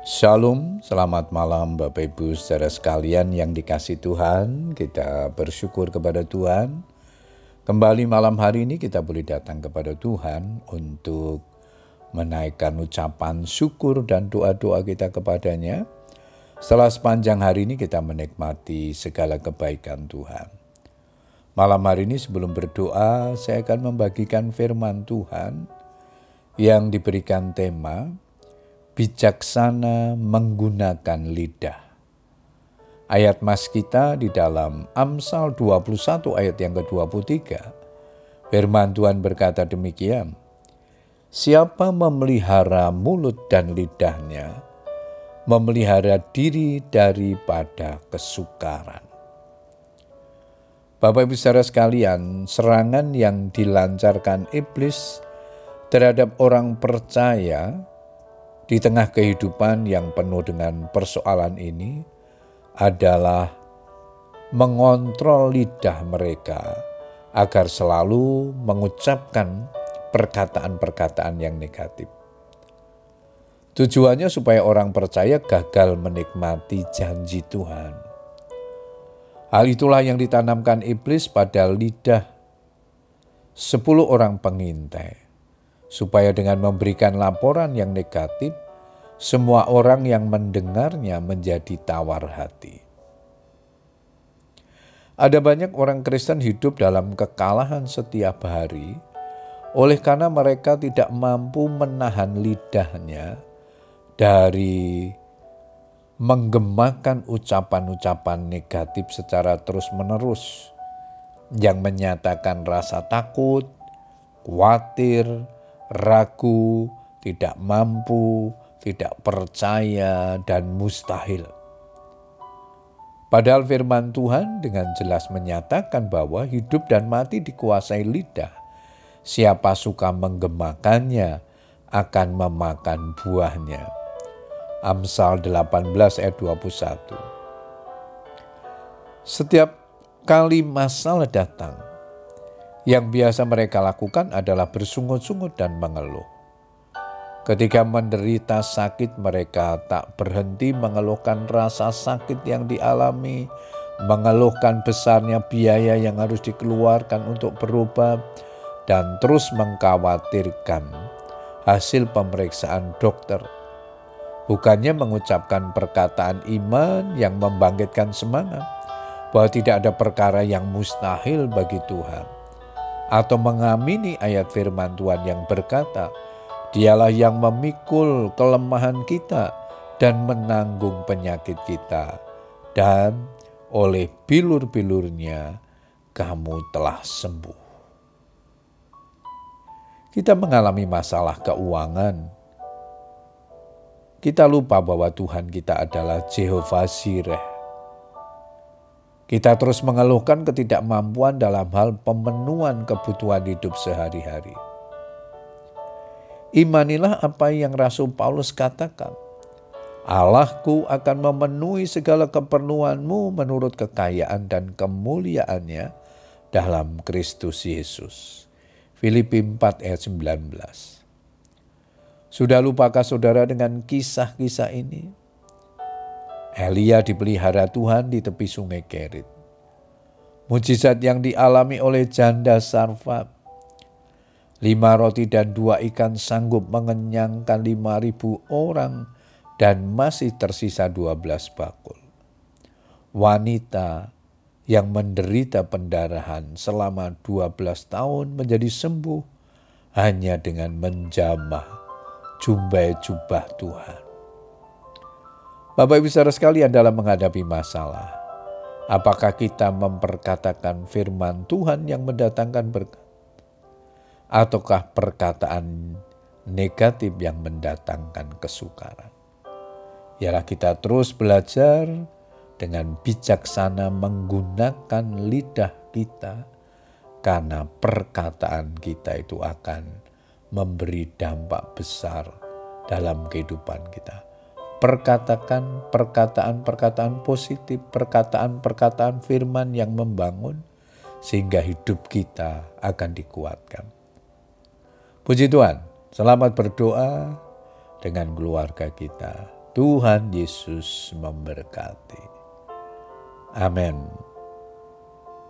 Shalom, selamat malam Bapak Ibu saudara sekalian yang dikasih Tuhan. Kita bersyukur kepada Tuhan. Kembali malam hari ini kita boleh datang kepada Tuhan untuk menaikkan ucapan syukur dan doa-doa kita kepadanya. Setelah sepanjang hari ini kita menikmati segala kebaikan Tuhan. Malam hari ini sebelum berdoa, saya akan membagikan firman Tuhan yang diberikan tema bijaksana menggunakan lidah. Ayat mas kita di dalam Amsal 21 ayat yang ke-23. Firman Tuhan berkata demikian, Siapa memelihara mulut dan lidahnya, memelihara diri daripada kesukaran. Bapak Ibu saudara sekalian, serangan yang dilancarkan iblis terhadap orang percaya di tengah kehidupan yang penuh dengan persoalan ini adalah mengontrol lidah mereka agar selalu mengucapkan perkataan-perkataan yang negatif. Tujuannya supaya orang percaya gagal menikmati janji Tuhan. Hal itulah yang ditanamkan iblis pada lidah sepuluh orang pengintai supaya dengan memberikan laporan yang negatif, semua orang yang mendengarnya menjadi tawar hati. Ada banyak orang Kristen hidup dalam kekalahan setiap hari, oleh karena mereka tidak mampu menahan lidahnya dari menggemakan ucapan-ucapan negatif secara terus-menerus yang menyatakan rasa takut, khawatir, ragu, tidak mampu, tidak percaya, dan mustahil. Padahal firman Tuhan dengan jelas menyatakan bahwa hidup dan mati dikuasai lidah. Siapa suka menggemakannya akan memakan buahnya. Amsal 18 ayat 21. Setiap kali masalah datang, yang biasa mereka lakukan adalah bersungut-sungut dan mengeluh. Ketika menderita sakit, mereka tak berhenti mengeluhkan rasa sakit yang dialami, mengeluhkan besarnya biaya yang harus dikeluarkan untuk berobat, dan terus mengkhawatirkan hasil pemeriksaan dokter. Bukannya mengucapkan perkataan iman yang membangkitkan semangat bahwa tidak ada perkara yang mustahil bagi Tuhan atau mengamini ayat firman Tuhan yang berkata, Dialah yang memikul kelemahan kita dan menanggung penyakit kita, dan oleh bilur-bilurnya kamu telah sembuh. Kita mengalami masalah keuangan. Kita lupa bahwa Tuhan kita adalah Jehovah Sireh kita terus mengeluhkan ketidakmampuan dalam hal pemenuhan kebutuhan hidup sehari-hari. Imanilah apa yang Rasul Paulus katakan. Allahku akan memenuhi segala keperluanmu menurut kekayaan dan kemuliaannya dalam Kristus Yesus. Filipi 4 ayat 19. Sudah lupakah saudara dengan kisah-kisah ini? Elia dipelihara Tuhan di tepi sungai Kerit. Mujizat yang dialami oleh janda Sarfat. Lima roti dan dua ikan sanggup mengenyangkan lima ribu orang dan masih tersisa dua belas bakul. Wanita yang menderita pendarahan selama dua belas tahun menjadi sembuh hanya dengan menjamah jumbai jubah Tuhan. Bapak Ibu saudara sekalian dalam menghadapi masalah, apakah kita memperkatakan firman Tuhan yang mendatangkan berkat? Ataukah perkataan negatif yang mendatangkan kesukaran? Ialah kita terus belajar dengan bijaksana menggunakan lidah kita karena perkataan kita itu akan memberi dampak besar dalam kehidupan kita perkatakan perkataan-perkataan positif, perkataan-perkataan firman yang membangun, sehingga hidup kita akan dikuatkan. Puji Tuhan, selamat berdoa dengan keluarga kita. Tuhan Yesus memberkati. Amin.